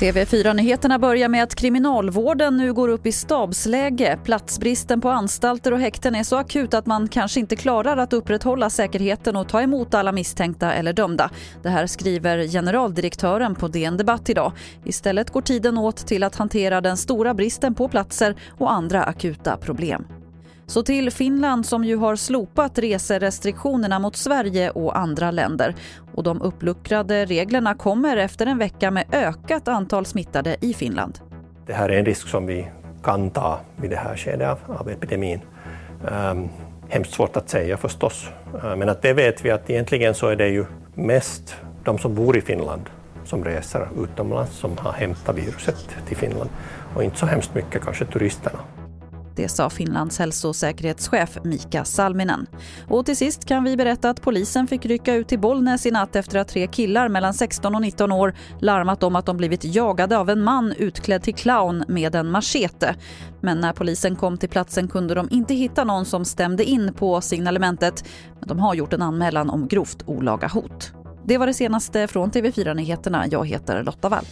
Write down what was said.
TV4-nyheterna börjar med att kriminalvården nu går upp i stabsläge. Platsbristen på anstalter och häkten är så akut att man kanske inte klarar att upprätthålla säkerheten och ta emot alla misstänkta eller dömda. Det här skriver generaldirektören på DN Debatt idag. Istället går tiden åt till att hantera den stora bristen på platser och andra akuta problem. Så till Finland som ju har slopat reserestriktionerna mot Sverige och andra länder. Och de uppluckrade reglerna kommer efter en vecka med ökat antal smittade i Finland. Det här är en risk som vi kan ta vid det här skedet av epidemin. Um, hemskt svårt att säga förstås, uh, men att det vet vi att egentligen så är det ju mest de som bor i Finland som reser utomlands som har hämtat viruset till Finland och inte så hemskt mycket kanske turisterna. Det sa Finlands hälsosäkerhetschef Mika Salminen. Och till sist kan vi berätta att polisen fick rycka ut till Bollnäs i natt efter att tre killar mellan 16 och 19 år larmat om att de blivit jagade av en man utklädd till clown med en machete. Men när polisen kom till platsen kunde de inte hitta någon som stämde in på signalementet. Men de har gjort en anmälan om grovt olaga hot. Det var det senaste från TV4 Nyheterna. Jag heter Lotta Wall.